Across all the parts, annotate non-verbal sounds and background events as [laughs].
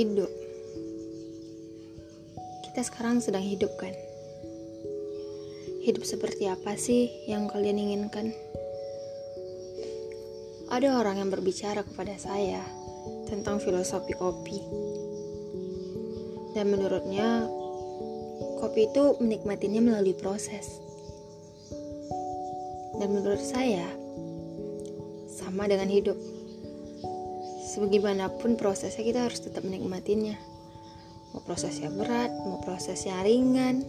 Hidup. Kita sekarang sedang hidup kan? Hidup seperti apa sih yang kalian inginkan? Ada orang yang berbicara kepada saya tentang filosofi kopi. Dan menurutnya, kopi itu menikmatinya melalui proses. Dan menurut saya, sama dengan hidup. Sebagaimanapun prosesnya kita harus tetap menikmatinya. Mau prosesnya berat, mau prosesnya ringan,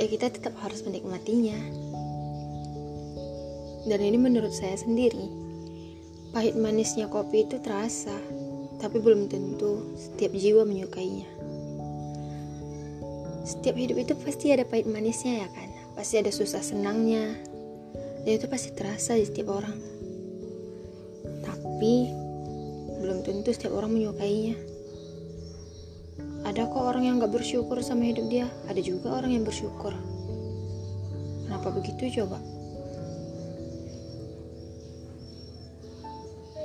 ya kita tetap harus menikmatinya. Dan ini menurut saya sendiri, pahit manisnya kopi itu terasa, tapi belum tentu setiap jiwa menyukainya. Setiap hidup itu pasti ada pahit manisnya ya kan? Pasti ada susah senangnya. Dan itu pasti terasa di setiap orang. Tapi belum tentu setiap orang menyukainya. Ada kok orang yang gak bersyukur sama hidup dia, ada juga orang yang bersyukur. Kenapa begitu coba?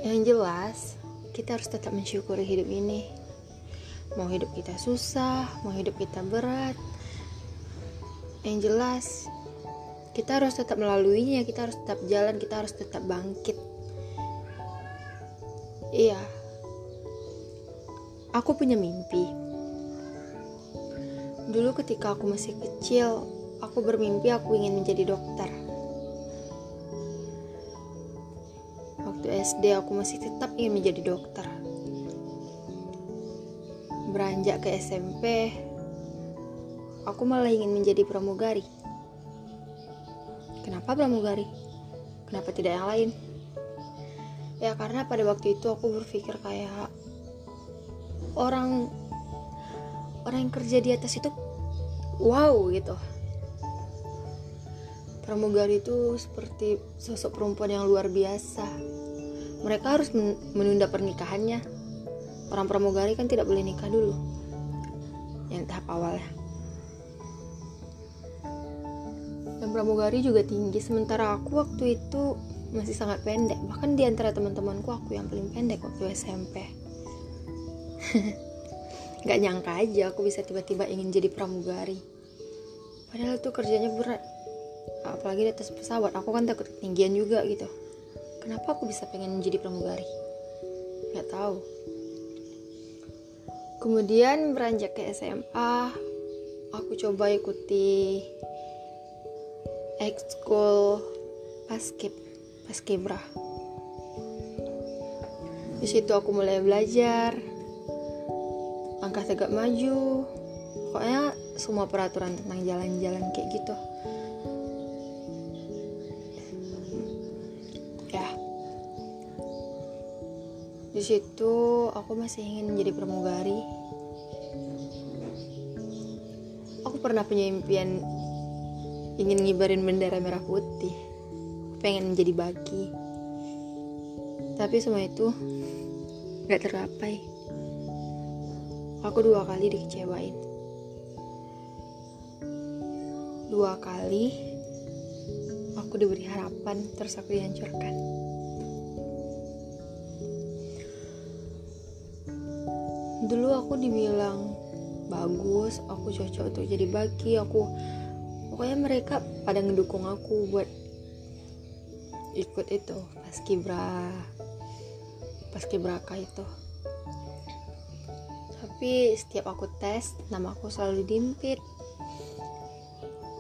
Yang jelas, kita harus tetap mensyukuri hidup ini. Mau hidup kita susah, mau hidup kita berat. Yang jelas, kita harus tetap melaluinya, kita harus tetap jalan, kita harus tetap bangkit. Iya, aku punya mimpi. Dulu, ketika aku masih kecil, aku bermimpi aku ingin menjadi dokter. Waktu SD, aku masih tetap ingin menjadi dokter. Beranjak ke SMP, aku malah ingin menjadi pramugari. Kenapa pramugari? Kenapa tidak yang lain? Ya karena pada waktu itu aku berpikir kayak orang orang yang kerja di atas itu wow gitu. Pramugari itu seperti sosok perempuan yang luar biasa. Mereka harus menunda pernikahannya. Orang pramugari kan tidak boleh nikah dulu yang tahap awalnya. Dan pramugari juga tinggi. Sementara aku waktu itu masih sangat pendek. Bahkan di antara teman-temanku aku yang paling pendek waktu SMP [laughs] nggak nyangka aja aku bisa tiba-tiba ingin jadi pramugari. Padahal tuh kerjanya berat. Apalagi di atas pesawat. Aku kan takut ketinggian juga gitu. Kenapa aku bisa pengen jadi pramugari? Nggak tahu. Kemudian beranjak ke SMA aku coba ikuti ekskul basket pas kibra di situ aku mulai belajar. Langkah tegak maju. Pokoknya semua peraturan tentang jalan-jalan kayak gitu. Ya. Di situ aku masih ingin menjadi pramugari. Aku pernah punya impian ingin ngibarin bendera merah putih pengen menjadi bagi tapi semua itu gak tercapai aku dua kali dikecewain. Dua kali aku diberi harapan terus aku dihancurkan. Dulu aku dibilang bagus aku cocok untuk jadi bagi aku pokoknya mereka pada ngedukung aku buat ikut itu pas kibra pas kibraka itu. Tapi setiap aku tes nama aku selalu dimpit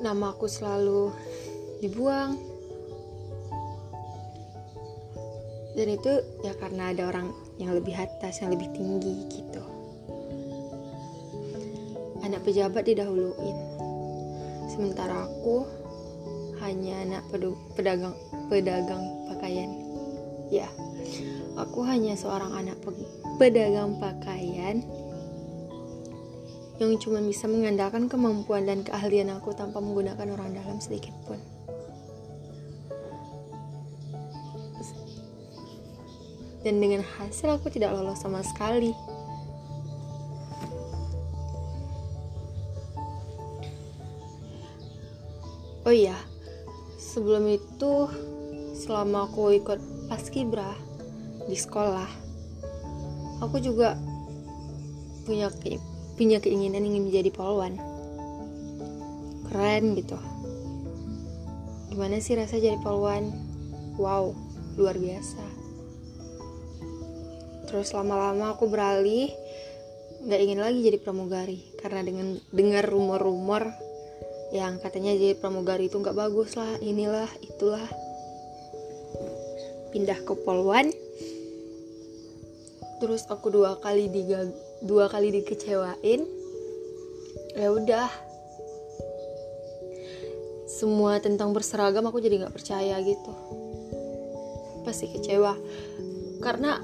nama aku selalu dibuang. Dan itu ya karena ada orang yang lebih atas yang lebih tinggi gitu. Anak pejabat didahuluin. Sementara aku hanya anak pedagang pedagang pakaian. Ya, aku hanya seorang anak pedagang pakaian yang cuma bisa mengandalkan kemampuan dan keahlian aku tanpa menggunakan orang dalam sedikit pun. Dan dengan hasil aku tidak lolos sama sekali. Oh iya, sebelum itu selama aku ikut paskibra di sekolah aku juga punya punya keinginan ingin menjadi polwan keren gitu. Gimana sih rasa jadi polwan wow luar biasa. Terus lama-lama aku beralih nggak ingin lagi jadi pramugari karena dengan dengar rumor-rumor yang katanya jadi pramugari itu nggak bagus lah inilah itulah pindah ke polwan terus aku dua kali dua kali dikecewain. Ya udah. Semua tentang berseragam aku jadi nggak percaya gitu. Pasti kecewa. Karena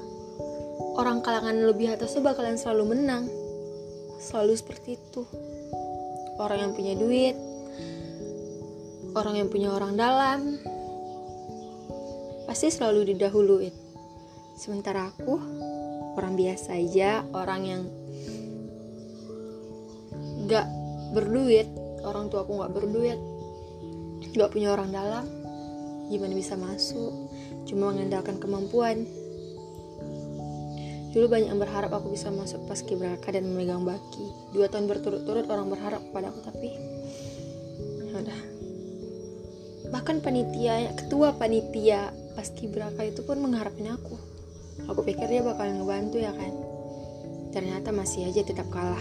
orang kalangan lebih atas tuh bakalan selalu menang. Selalu seperti itu. Orang yang punya duit. Orang yang punya orang dalam pasti selalu didahuluin. Sementara aku orang biasa aja orang yang gak berduit. Orang tua aku gak berduit. Gak punya orang dalam. Gimana bisa masuk? Cuma mengandalkan kemampuan. Dulu banyak yang berharap aku bisa masuk pas kibraka dan memegang baki. Dua tahun berturut-turut orang berharap kepada aku, tapi ya udah. Bahkan panitia, ketua panitia pas kibraka itu pun mengharapin aku. Aku pikir dia bakal ngebantu ya kan. Ternyata masih aja tetap kalah.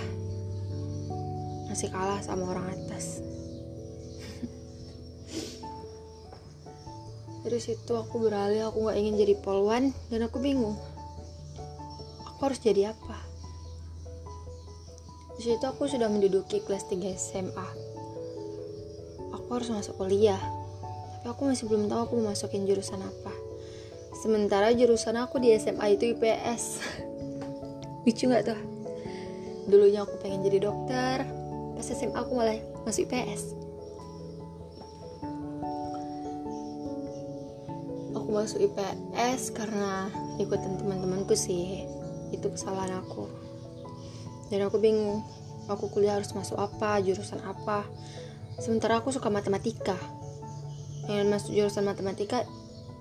Masih kalah sama orang atas. [laughs] Dari situ aku beralih, aku gak ingin jadi polwan dan aku bingung aku harus jadi apa di situ aku sudah menduduki kelas 3 SMA aku harus masuk kuliah tapi aku masih belum tahu aku mau masukin jurusan apa. Sementara jurusan aku di SMA itu IPS [laughs] lucu gak tuh? Dulunya aku pengen jadi dokter pas SMA aku malah masuk IPS aku masuk IPS karena ikutan teman-temanku sih. Itu kesalahan aku. Dan aku bingung aku kuliah harus masuk apa jurusan apa. Sementara aku suka matematika yang masuk jurusan matematika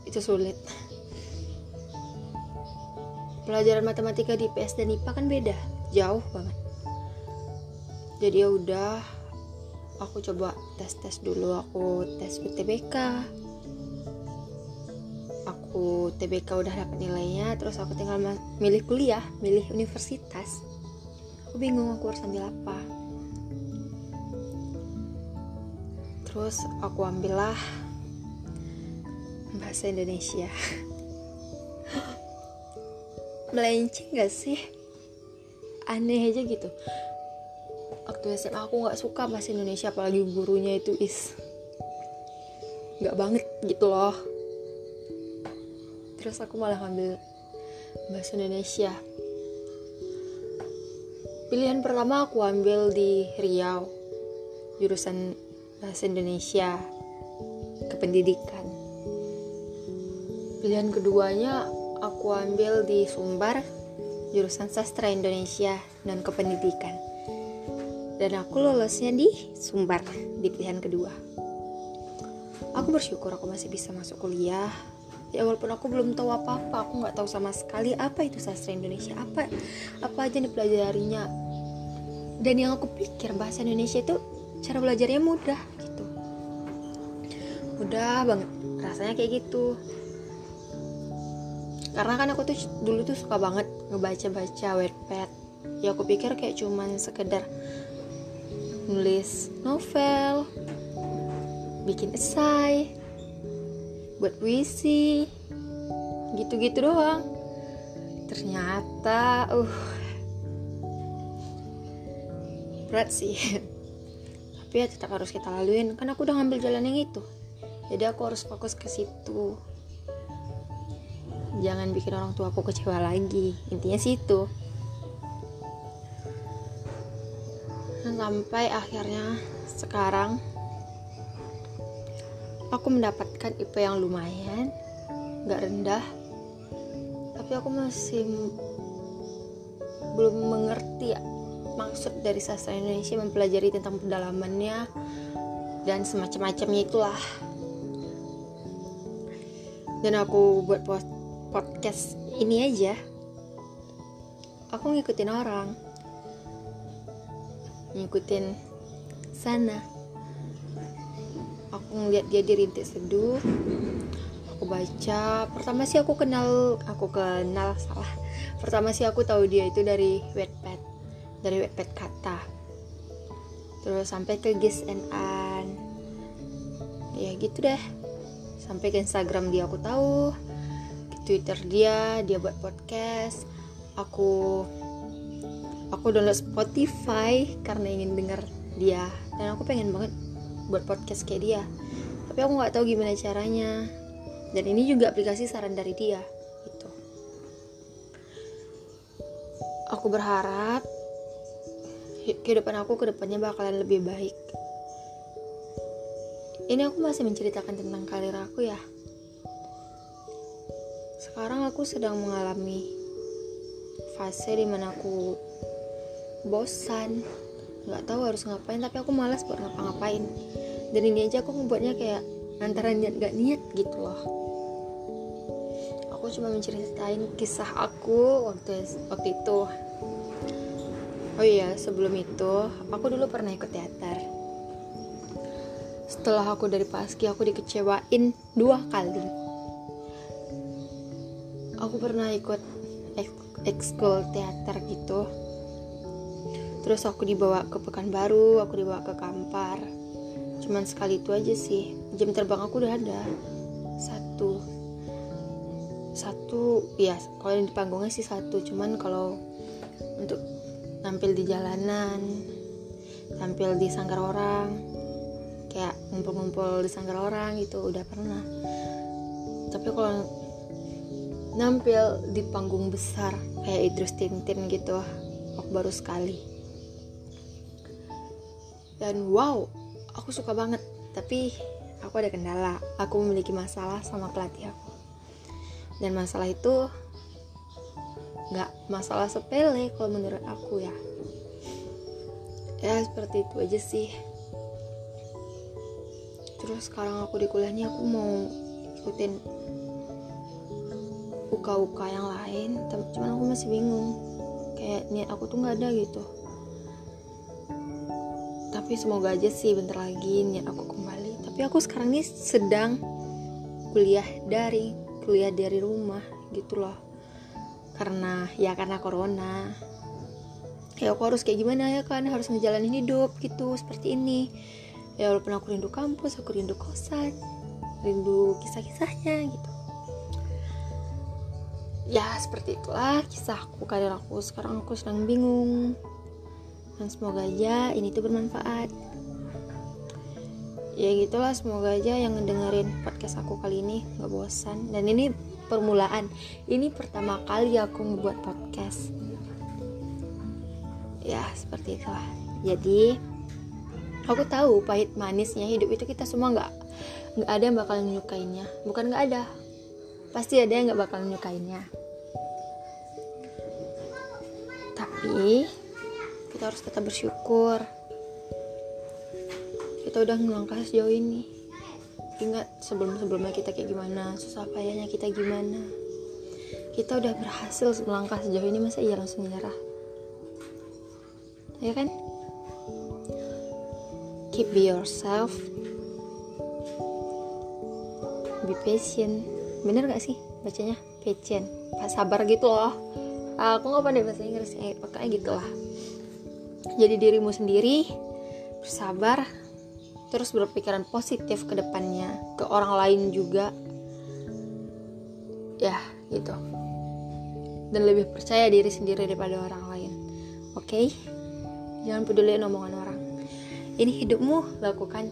itu sulit. Pelajaran matematika di PS dan IPA kan beda jauh banget. Jadi ya udah aku coba tes tes dulu aku tes UTBK aku TBK udah dapat nilainya terus aku tinggal milih kuliah milih universitas. Aku bingung aku harus ambil apa. Terus aku ambillah bahasa Indonesia. Melenceng gak sih? Aneh aja gitu. Waktu SMA aku nggak suka bahasa Indonesia apalagi gurunya itu is nggak banget gitu loh. Terus aku malah ngambil bahasa Indonesia. Pilihan pertama aku ambil di Riau jurusan bahasa Indonesia kependidikan pilihan keduanya aku ambil di Sumbar jurusan sastra Indonesia dan kependidikan. Dan aku lolosnya di Sumbar di pilihan kedua. Aku bersyukur aku masih bisa masuk kuliah. Ya walaupun aku belum tahu apa-apa aku nggak tahu sama sekali apa itu sastra Indonesia. Apa apa aja yang dipelajarinya. Dan yang aku pikir bahasa Indonesia itu cara belajarnya mudah gitu. Mudah banget rasanya kayak gitu karena kan aku tuh dulu tuh suka banget ngebaca-baca webpad ya aku pikir kayak cuman sekedar nulis novel bikin esai buat puisi gitu-gitu doang. Ternyata uh berat sih. [laughs] Tapi ya tetap harus kita laluin. Kan aku udah ngambil jalan yang itu. Jadi aku harus fokus ke situ jangan bikin orang tua aku kecewa lagi. Intinya situ dan sampai akhirnya sekarang aku mendapatkan IP yang lumayan gak rendah tapi aku masih belum mengerti maksud dari sastra Indonesia mempelajari tentang pendalamannya dan semacam-macamnya itulah. Dan aku buat podcast ini aja. Aku ngikutin orang. Ngikutin sana. Aku ngeliat dia di rintik seduh. Aku baca. Pertama sih aku kenal aku kenal salah. Pertama sih aku tahu dia itu dari Wattpad dari Wattpad kata. Terus sampai ke Gis and An ya gitu deh. Sampai ke Instagram dia aku tahu Twitter dia dia buat podcast. Aku aku download Spotify karena ingin denger dia. Dan aku pengen banget buat podcast kayak dia. Tapi aku nggak tahu gimana caranya. Dan ini juga aplikasi saran dari dia gitu. Aku berharap kehidupan aku ke depannya bakalan lebih baik. Ini aku masih menceritakan tentang karir aku ya sekarang aku sedang mengalami fase di mana aku bosan. Nggak tahu harus ngapain tapi aku malas buat ngapa-ngapain. Dan ini aja aku membuatnya kayak antara niat gak niat gitu loh. Aku cuma menceritain kisah aku waktu waktu itu. Oh iya sebelum itu aku dulu pernah ikut teater. Setelah aku dari paski aku dikecewain dua kali aku pernah ikut ekskul teater gitu. Terus aku dibawa ke Pekanbaru aku dibawa ke Kampar. Cuman sekali itu aja sih. Jam terbang aku udah ada. Satu. Satu ya kalau di panggungnya sih satu. Cuman kalau untuk tampil di jalanan tampil di sanggar orang kayak ngumpul-ngumpul di sanggar orang itu udah pernah. Tapi kalau nampil di panggung besar kayak Idrus Tintin gitu aku baru sekali. Dan wow aku suka banget. Tapi aku ada kendala aku memiliki masalah sama pelatih aku. Dan masalah itu nggak masalah sepele kalau menurut aku ya. Ya seperti itu aja sih. Terus sekarang aku di kuliah ini aku mau ikutin uka-uka yang lain cuman aku masih bingung. Kayak niat aku tuh nggak ada gitu. Tapi semoga aja sih bentar lagi niat aku kembali. Tapi aku sekarang ini sedang kuliah daring kuliah dari rumah gitu loh. Karena ya karena corona. Ya aku harus kayak gimana ya kan harus ngejalanin hidup gitu seperti ini. Ya walaupun aku rindu kampus aku rindu kosan rindu kisah-kisahnya gitu ya seperti itulah kisahku karir aku. Sekarang aku sedang bingung. Dan semoga aja ini tuh bermanfaat. Ya gitulah. Semoga aja yang ngedengerin podcast aku kali ini nggak bosan. Dan ini permulaan. Ini pertama kali aku ngebuat podcast. Ya seperti itu lah jadi aku tahu pahit manisnya hidup itu kita semua nggak nggak ada yang bakal menyukainya. Bukan nggak ada pasti ada yang nggak bakal menyukainya. Tapi kita harus tetap bersyukur. Kita udah melangkah sejauh ini. Ingat sebelum-sebelumnya kita kayak gimana susah payahnya kita gimana. Kita udah berhasil melangkah sejauh ini masa iya langsung nyerah ya kan? Keep be yourself. Be patient bener gak sih bacanya? Patient sabar gitu loh. Aku nggak pandai bahasa Inggris. Eh, pokoknya gitu lah jadi dirimu sendiri bersabar terus berpikiran positif ke depannya ke orang lain juga. Ya gitu. Dan lebih percaya diri sendiri daripada orang lain. Oke? Okay? jangan peduli omongan orang. Ini hidupmu lakukan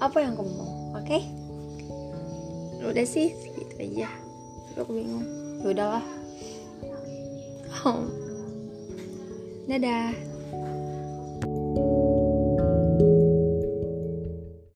apa yang kamu mau. Oke? Okay? udah sih aja aku bingung. Ya udahlah. Dadah